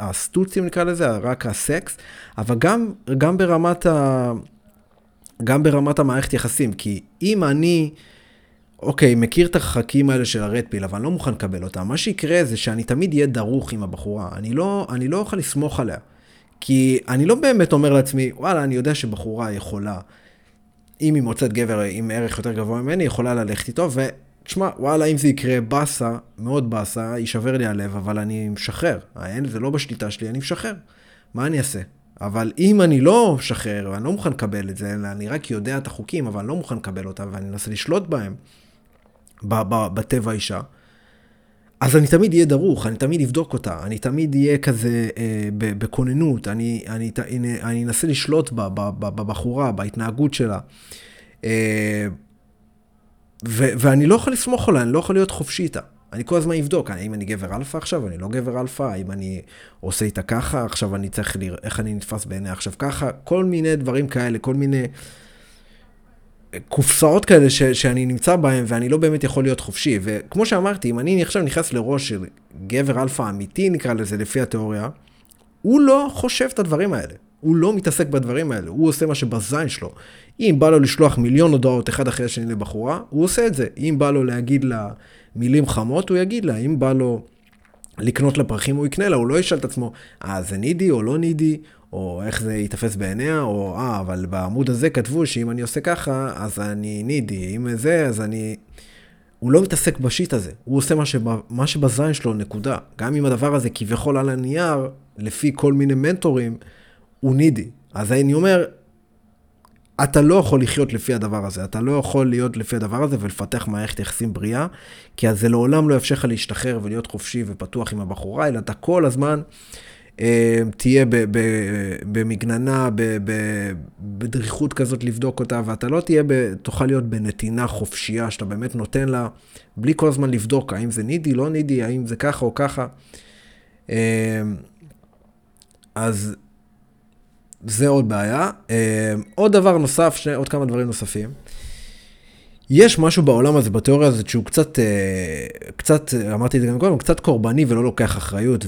הסטוצים נקרא לזה, רק הסקס, אבל גם, גם ברמת ה... גם ברמת המערכת יחסים, כי אם אני, אוקיי, מכיר את החכים האלה של הרדפיל, אבל אני לא מוכן לקבל אותם, מה שיקרה זה שאני תמיד אהיה דרוך עם הבחורה, אני לא, אני לא אוכל לסמוך עליה. כי אני לא באמת אומר לעצמי, וואלה, אני יודע שבחורה יכולה, אם היא מוצאת גבר עם ערך יותר גבוה ממני, יכולה ללכת איתו, ותשמע, וואלה, אם זה יקרה באסה, מאוד באסה, יישבר לי הלב, אבל אני משחרר. אין, זה לא בשליטה שלי, אני משחרר. מה אני אעשה? אבל אם אני לא משחרר, ואני לא מוכן לקבל את זה, אלא אני רק יודע את החוקים, אבל אני לא מוכן לקבל אותם, ואני מנסה לשלוט בהם, בטבע האישה, אז אני תמיד אהיה דרוך, אני תמיד אבדוק אותה, אני תמיד אהיה כזה אה, בכוננות, אני, אני, אני, אני אנסה לשלוט בה, בבחורה, בהתנהגות שלה. אה, ו, ואני לא יכול לסמוך עליה, אני לא יכול להיות חופשי איתה. אני כל הזמן אבדוק, האם אני גבר אלפא עכשיו, אני לא גבר אלפא, האם אני עושה איתה ככה, עכשיו אני צריך לראות איך אני נתפס בעיניה עכשיו ככה, כל מיני דברים כאלה, כל מיני קופסאות כאלה ש, שאני נמצא בהן ואני לא באמת יכול להיות חופשי. וכמו שאמרתי, אם אני עכשיו נכנס לראש של גבר אלפא אמיתי, נקרא לזה, לפי התיאוריה, הוא לא חושב את הדברים האלה. הוא לא מתעסק בדברים האלה, הוא עושה מה שבזין שלו. אם בא לו לשלוח מיליון הודעות אחד אחרי השני לבחורה, הוא עושה את זה. אם בא לו להגיד לה מילים חמות, הוא יגיד לה. אם בא לו לקנות לה פרחים, הוא יקנה לה. הוא לא ישאל את עצמו, אה, זה needy או לא needy, או איך זה ייתפס בעיניה, או אה, אבל בעמוד הזה כתבו שאם אני עושה ככה, אז אני needy. אם זה, אז אני... הוא לא מתעסק בשיט הזה, הוא עושה מה, שבא, מה שבזין שלו, נקודה. גם אם הדבר הזה כביכול על הנייר, לפי כל מיני מנטורים, הוא נידי. אז אני אומר, אתה לא יכול לחיות לפי הדבר הזה, אתה לא יכול להיות לפי הדבר הזה ולפתח מערכת יחסים בריאה, כי אז זה לעולם לא יאפשר לך להשתחרר ולהיות חופשי ופתוח עם הבחורה, אלא אתה כל הזמן תהיה ב, ב, במגננה, בדריכות כזאת לבדוק אותה, ואתה לא תהיה, תוכל להיות בנתינה חופשייה, שאתה באמת נותן לה, בלי כל הזמן לבדוק האם זה נידי, לא נידי, האם זה ככה או ככה. אה, אז זה עוד בעיה. אה, עוד דבר נוסף, שני, עוד כמה דברים נוספים. יש משהו בעולם הזה, בתיאוריה הזאת, שהוא קצת, אה, קצת, אמרתי את זה גם קודם, קצת קורבני ולא לוקח אחריות,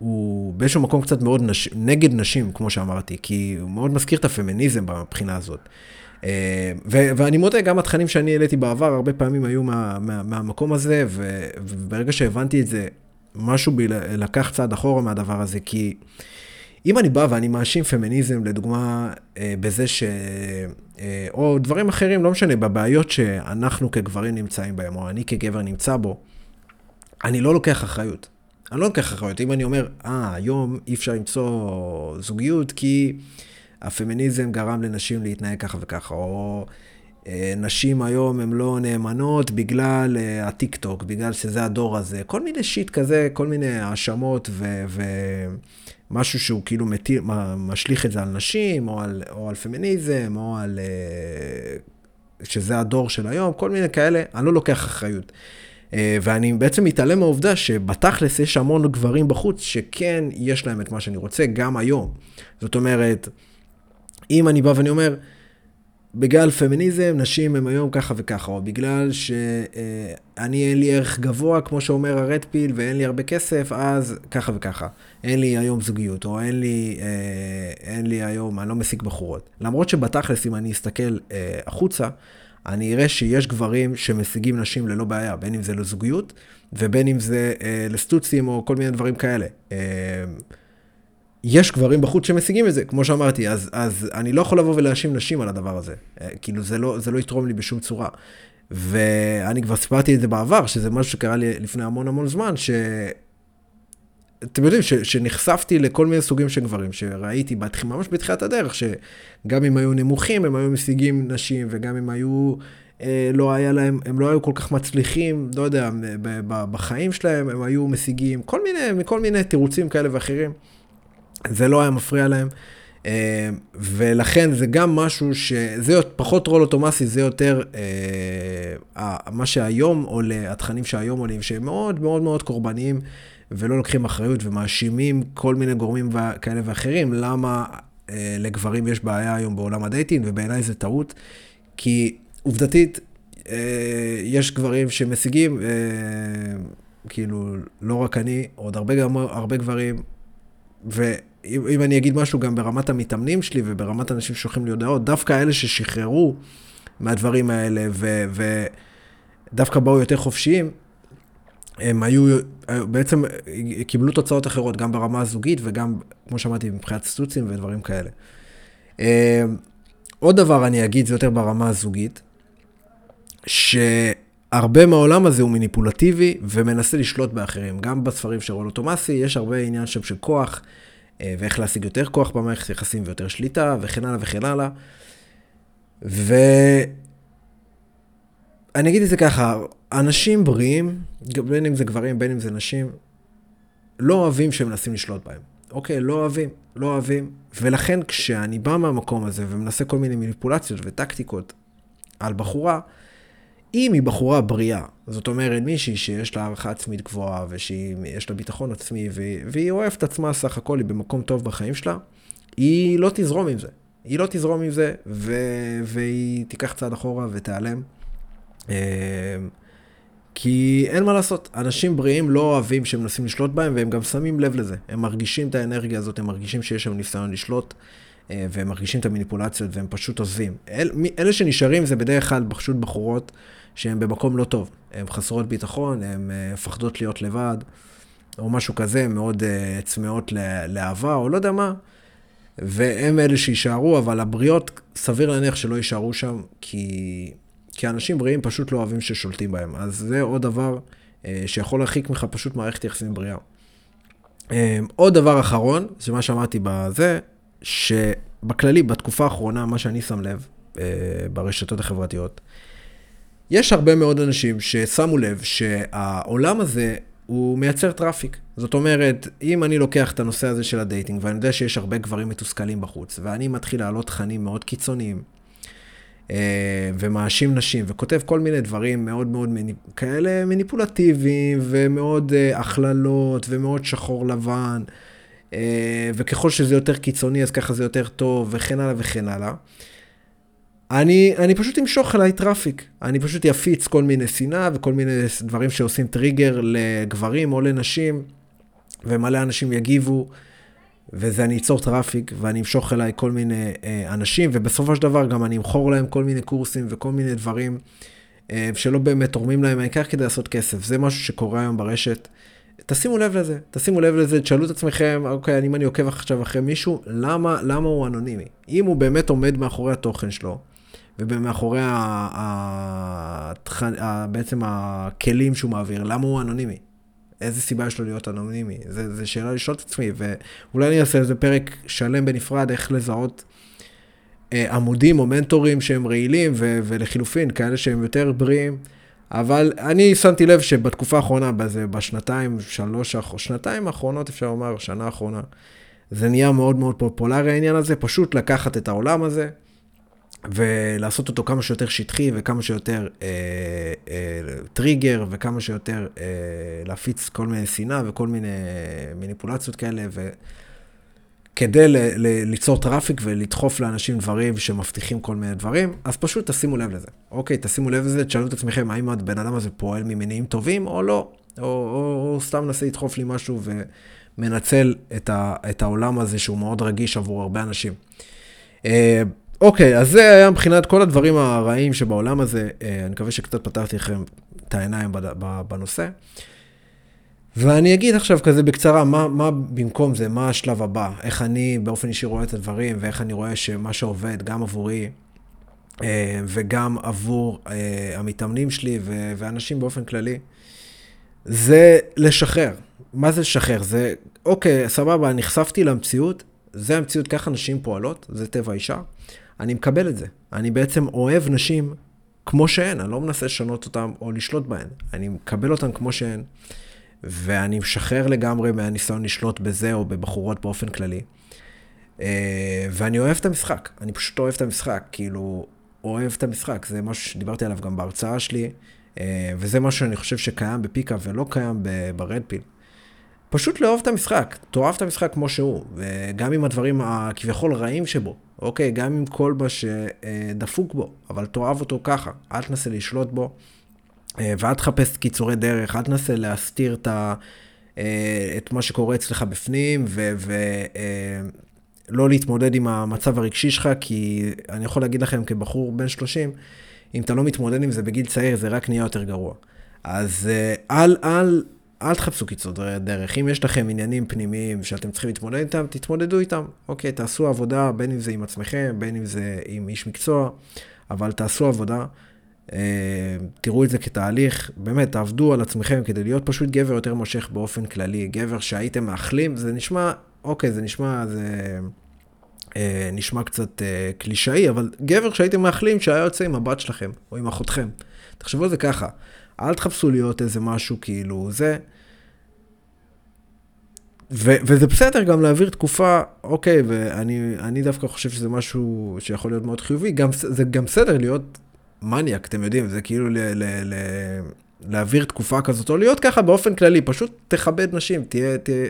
והוא באיזשהו מקום קצת מאוד נש, נגד נשים, כמו שאמרתי, כי הוא מאוד מזכיר את הפמיניזם מבחינה הזאת. אה, ו- ואני מודה, גם התכנים שאני העליתי בעבר, הרבה פעמים היו מה, מה, מהמקום הזה, ו- וברגע שהבנתי את זה, משהו בי לקח צעד אחורה מהדבר הזה, כי... אם אני בא ואני מאשים פמיניזם, לדוגמה, אה, בזה ש... אה, או דברים אחרים, לא משנה, בבעיות שאנחנו כגברים נמצאים בהם, או אני כגבר נמצא בו, אני לא לוקח אחריות. אני לא לוקח אחריות. אם אני אומר, אה, היום אי אפשר למצוא זוגיות כי הפמיניזם גרם לנשים להתנהג ככה וככה, או אה, נשים היום הן לא נאמנות בגלל הטיק טוק, בגלל שזה הדור הזה, כל מיני שיט כזה, כל מיני האשמות ו... ו... משהו שהוא כאילו מטיל, משליך את זה על נשים, או על, או על פמיניזם, או על... אה, שזה הדור של היום, כל מיני כאלה, אני לא לוקח אחריות. אה, ואני בעצם מתעלם מהעובדה שבתכלס יש המון גברים בחוץ שכן יש להם את מה שאני רוצה גם היום. זאת אומרת, אם אני בא ואני אומר, בגלל פמיניזם, נשים הם היום ככה וככה, או בגלל שאני אין לי ערך גבוה, כמו שאומר הרד פיל, ואין לי הרבה כסף, אז ככה וככה. אין לי היום זוגיות, או אין לי, אה, אין לי היום, אני לא משיג בחורות. למרות שבתכלס, אם אני אסתכל אה, החוצה, אני אראה שיש גברים שמשיגים נשים ללא בעיה, בין אם זה לזוגיות, ובין אם זה אה, לסטוצים, או כל מיני דברים כאלה. אה, יש גברים בחוץ שמשיגים את זה, כמו שאמרתי, אז, אז אני לא יכול לבוא ולהאשים נשים על הדבר הזה. אה, כאילו, זה לא, זה לא יתרום לי בשום צורה. ואני כבר סיפרתי את זה בעבר, שזה משהו שקרה לי לפני המון המון זמן, ש... אתם יודעים, ש, שנחשפתי לכל מיני סוגים של גברים, שראיתי בתח... ממש בתחילת הדרך, שגם אם היו נמוכים, הם היו משיגים נשים, וגם אם היו, אה, לא היה להם, הם לא היו כל כך מצליחים, לא יודע, בחיים שלהם, הם היו משיגים כל מיני, מכל מיני תירוצים כאלה ואחרים. זה לא היה מפריע להם. אה, ולכן זה גם משהו שזה פחות רולו תומאסי, זה יותר אה, מה שהיום עולה, התכנים שהיום עולים, שהם מאוד מאוד מאוד קורבניים ולא לוקחים אחריות ומאשימים כל מיני גורמים כאלה ואחרים, למה אה, לגברים יש בעיה היום בעולם ה dating, ובעיניי זה טעות, כי עובדתית, יש גברים שמשיגים, כאילו, לא רק אני, עוד הרבה, הרבה גברים, ו... אם אני אגיד משהו גם ברמת המתאמנים שלי וברמת אנשים ששולחים לי הודעות, דווקא אלה ששחררו מהדברים האלה ודווקא באו יותר חופשיים, הם היו, בעצם קיבלו תוצאות אחרות, גם ברמה הזוגית וגם, כמו שאמרתי, מבחינת סטוצים ודברים כאלה. אה, עוד דבר אני אגיד, זה יותר ברמה הזוגית, שהרבה מהעולם הזה הוא מניפולטיבי ומנסה לשלוט באחרים. גם בספרים של רולו תומאסי יש הרבה עניין שם של כוח. אה, ואיך להשיג יותר כוח במערכת יחסים ויותר שליטה, וכן הלאה וכן הלאה. ואני אגיד את זה ככה, אנשים בריאים, בין אם זה גברים, בין אם זה נשים, לא אוהבים שמנסים לשלוט בהם. אוקיי, לא אוהבים, לא אוהבים. ולכן כשאני בא מהמקום הזה ומנסה כל מיני מניפולציות וטקטיקות על בחורה, אם היא בחורה בריאה, זאת אומרת מישהי שיש לה הערכה עצמית גבוהה ושיש לה ביטחון עצמי והיא, אוהבת עצמה סך הכל, היא במקום טוב בחיים שלה, היא לא תזרום עם זה. היא לא תזרום עם זה, ו... והיא תיקח צעד אחורה ותיעלם. אה, כי אין מה לעשות, אנשים בריאים לא אוהבים שמנסים לשלוט בהם, והם גם שמים לב לזה. הם מרגישים את האנרגיה הזאת, הם מרגישים שיש שם ניסיון לשלוט, אה, והם מרגישים את המניפולציות, והם פשוט עוזבים. אל, אלה שנשארים זה בדרך כלל פשוט בחורות שהן במקום לא טוב. הן חסרות ביטחון, הן אה, מפחדות להיות לבד, או משהו כזה, מאוד uh, צמאות לאהבה, או לא יודע מה. והם אלה שיישארו, אבל הבריות, סביר להניח שלא יישארו שם, כי... כי אנשים בריאים פשוט לא אוהבים ששולטים בהם. אז זה עוד דבר אה, שיכול להרחיק ממך פשוט מערכת יחסים בריאה. אה, עוד דבר אחרון, זה מה שאמרתי בזה, שבכללי, בתקופה האחרונה, מה שאני שם לב אה, ברשתות החברתיות, יש הרבה מאוד אנשים ששמו לב שהעולם הזה הוא מייצר traffic. זאת אומרת, אם אני לוקח את הנושא הזה של ה dating, ואני יודע שיש הרבה גברים מתוסכלים בחוץ, ואני מתחיל להעלות תכנים מאוד קיצוניים, אה, ומאשים נשים, וכותב כל מיני דברים מאוד מאוד מניפ... כאלה מניפולטיביים, ומאוד אה, הכללות, ומאוד שחור לבן, אה, וככל שזה יותר קיצוני, אז ככה זה יותר טוב, וכן הלאה וכן הלאה. אני, אני פשוט אמשוך אליי traffic. אני פשוט אפיץ כל מיני שנאה וכל מיני דברים שעושים טריגר לגברים או לנשים, ומלא אנשים יגיבו. וזה אני אצור traffic, ואני אמשוך אליי כל מיני אה, אנשים, ובסופו של דבר גם אני אמכור להם כל מיני קורסים וכל מיני דברים אה, שלא באמת תורמים להם, העיקר כדי לעשות כסף. זה משהו שקורה היום ברשת. תשימו לב לזה, תשימו לב לזה, תשאלו את עצמכם, אוקיי, אם אני עוקב עכשיו אחרי מישהו, למה, למה הוא אנונימי? אם הוא באמת עומד מאחורי התוכן שלו, ומאחורי ה, בעצם הכלים שהוא מעביר, למה הוא אנונימי? איזה סיבה יש לו להיות אנונימי? זו שאלה לשאול את עצמי, ואולי אני אעשה איזה פרק שלם בנפרד, איך לזהות אה, עמודים או מנטורים שהם רעילים, ו- ולחילופין, כאלה שהם יותר בריאים. אבל אני שמתי לב שבתקופה האחרונה, בזה, בשנתיים, שלוש, שנתיים האחרונות, אפשר לומר, שנה האחרונה, זה נהיה מאוד מאוד פופולרי העניין הזה, פשוט לקחת את העולם הזה, ולעשות אותו כמה שיותר שטחי וכמה שיותר אה, אה, טריגר וכמה שיותר אה, להפיץ כל מיני שנאה וכל מיני מניפולציות כאלה, וכדי ל, ל, ליצור traffic ולדחוף לאנשים דברים שמבטיחים כל מיני דברים, אז פשוט תשימו לב לזה. אוקיי, תשימו לב לזה, תשאלו את עצמכם האם הבן אדם הזה פועל ממניעים טובים או לא, או, או, או סתם מנסה לדחוף לי משהו ומנצל את, ה, את העולם הזה שהוא מאוד רגיש עבור הרבה אנשים. אוקיי, אז זה היה מבחינת כל הדברים הרעים שבעולם הזה. אה, אני מקווה שקצת פתרתי לכם את העיניים בנושא. ואני אגיד עכשיו כזה בקצרה, מה, מה במקום זה, מה השלב הבא, איך אני באופן אישי רואה את הדברים, ואיך אני רואה שמה שעובד גם עבורי אה, וגם עבור אה, המתאמנים שלי ואנשים באופן כללי, זה לשחרר. מה זה לשחרר? זה, אוקיי, סבבה, נחשפתי למציאות, זה המציאות, ככה נשים פועלות, זה טבע האישה. אני מקבל את זה. אני בעצם אוהב נשים כמו שהן, אני לא מנסה לשנות אותן או לשלוט בהן. אני מקבל אותן כמו שהן, ואני משחרר לגמרי מהניסיון לשלוט בזה או בבחורות באופן כללי. אה, ואני אוהב את המשחק, אני פשוט אוהב את המשחק, כאילו, אוהב את המשחק, זה משהו שדיברתי עליו גם בהרצאה שלי, אה, וזה משהו שאני חושב שקיים בפיקה ולא קיים ברדפיל. פשוט לאהוב את המשחק, תאהב את המשחק כמו שהוא, וגם עם הדברים הכביכול רעים שבו, אוקיי, גם עם כל מה שדפוק בו, אבל תאהב אותו ככה, אל תנסה לשלוט בו, אה, ואל תחפש קיצורי דרך, אל תנסה להסתיר את, ה, אה, את מה שקורה אצלך בפנים, ולא אה, להתמודד עם המצב הרגשי שלך, כי אני יכול להגיד לכם כבחור בן 30, אם אתה לא מתמודד עם זה בגיל צעיר, זה רק נהיה יותר גרוע. אז אל, אל, אל תחפשו קיצור דרך. אם יש לכם עניינים פנימיים שאתם צריכים להתמודד איתם, תתמודדו איתם. אוקיי, תעשו עבודה, בין אם זה עם עצמכם, בין אם זה עם איש מקצוע, אבל תעשו עבודה. אה, תראו את זה כתהליך, באמת, תעבדו על עצמכם כדי להיות פשוט גבר יותר מושך באופן כללי. גבר שהייתם מאחלים, זה נשמע, אוקיי, זה נשמע, זה אה, נשמע קצת אה, קלישאי, אבל גבר שהייתם מאחלים שהיה יוצא עם הבת שלכם, או עם אחותכם. תחשבו על זה ככה. אל תחפשו להיות איזה משהו כאילו זה. ו- וזה בסדר גם להעביר תקופה, אוקיי, ואני דווקא חושב שזה משהו שיכול להיות מאוד חיובי, גם, זה גם בסדר להיות מניאק, אתם יודעים, זה כאילו ל- ל- ל- להעביר תקופה כזאת, או להיות ככה באופן כללי, פשוט תכבד נשים, תהיה, תהיה...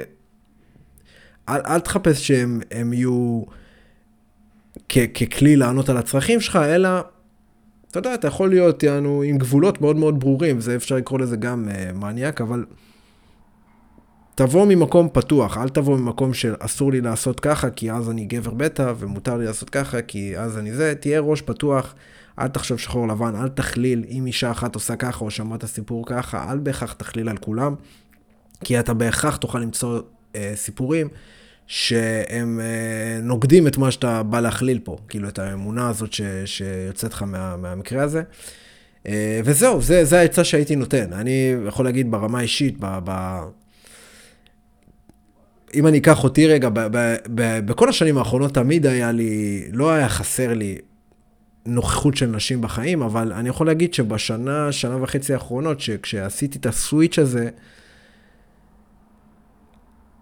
אל, אל תחפש שהם יהיו... ככלי לענות על הצרכים שלך, אלא, אתה יודע, אתה יכול להיות, יענו, עם גבולות מאוד מאוד ברורים, זה אפשר לקרוא לזה גם uh, מניאק, אבל תבוא ממקום פתוח, אל תבוא ממקום של אסור לי לעשות ככה, כי אז אני גבר בטא, ומותר לי לעשות ככה, כי אז אני זה, תהיה ראש פתוח, אל תחשוב שחור לבן, אל תכליל אם אישה אחת עושה ככה או שמעת סיפור ככה, אל בהכרח תכליל על כולם, כי אתה בהכרח תוכל למצוא אה, סיפורים שהם אה, נוגדים את מה שאתה בא להכליל פה, כאילו את האמונה הזאת ש, שיוצאת לך מה, מהמקרה הזה. אה, וזהו, זה, זה העצה שהייתי נותן. אני יכול להגיד ברמה האישית, ב, ב, אם אני אקח אותי רגע, ב, ב, ב, בכל השנים האחרונות תמיד היה לי, לא היה חסר לי נוכחות של נשים בחיים, אבל אני יכול להגיד שבשנה, שנה וחצי האחרונות, שכשעשיתי את הסוויץ' הזה,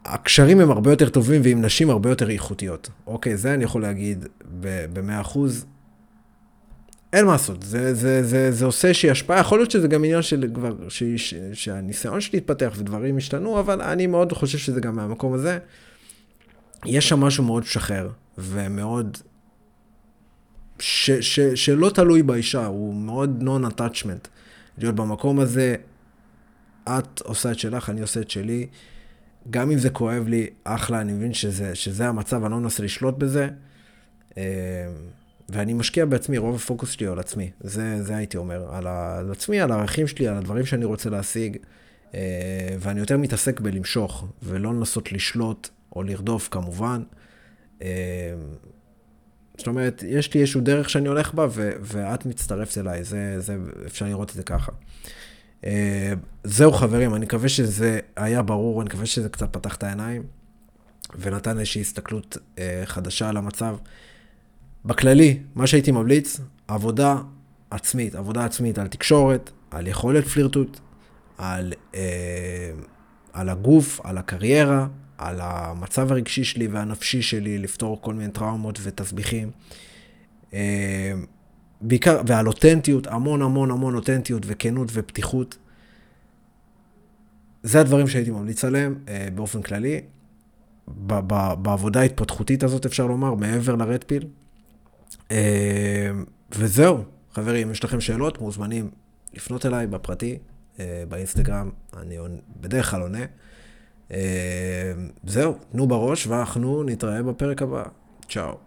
הקשרים הם הרבה יותר טובים ועם נשים הרבה יותר איכותיות. אוקיי, זה אני יכול להגיד במאה אחוז. אין מה לעשות, זה, זה, זה, זה עושה איזושהי השפעה, יכול להיות שזה גם עניין של כבר, ש, ש, שהניסיון שלי התפתח ודברים השתנו, אבל אני מאוד חושב שזה גם מהמקום הזה. יש שם משהו מאוד משחרר, ומאוד, ש, ש, שלא תלוי באישה, הוא מאוד non-attachment. להיות במקום הזה, את עושה את שלך, אני עושה את שלי. גם אם זה כואב לי, אחלה, אני מבין שזה, שזה המצב, אני לא מנסה לשלוט בזה. אה, ואני משקיע בעצמי, רוב הפוקוס שלי הוא על עצמי. זה, זה הייתי אומר, על, ה, על עצמי, על הערכים שלי, על הדברים שאני רוצה להשיג. אה, ואני יותר מתעסק בלמשוך, ולא לנסות לשלוט או לרדוף כמובן. אה, זאת אומרת, יש לי איזשהו דרך שאני הולך בה, ו- ואת מצטרפת אליי, זה, זה, אפשר לראות את זה ככה. Uh, זהו חברים, אני מקווה שזה היה ברור, אני מקווה שזה קצת פתח את העיניים, ונתן איזושהי הסתכלות uh, חדשה על המצב. בכללי, מה שהייתי ממליץ, עבודה עצמית, עבודה עצמית על תקשורת, על יכולת פלירטוט, על, uh, על הגוף, על הקריירה, על המצב הרגשי שלי והנפשי שלי, לפתור כל מיני טראומות ותסביכים. אה, בעיקר, ועל אותנטיות, המון המון המון אותנטיות וכנות ופתיחות. זה הדברים שהייתי ממליץ עליהם אה, באופן כללי. בעבודה ההתפתחותית הזאת, אפשר לומר, מעבר לרדפיל. אה, וזהו, חברים, אם יש לכם שאלות, מוזמנים לפנות אליי בפרטי, באינסטגרם, אני בדרך כלל עונה. זהו, תנו בראש, ואנחנו נתראה בפרק הבא. צ'או.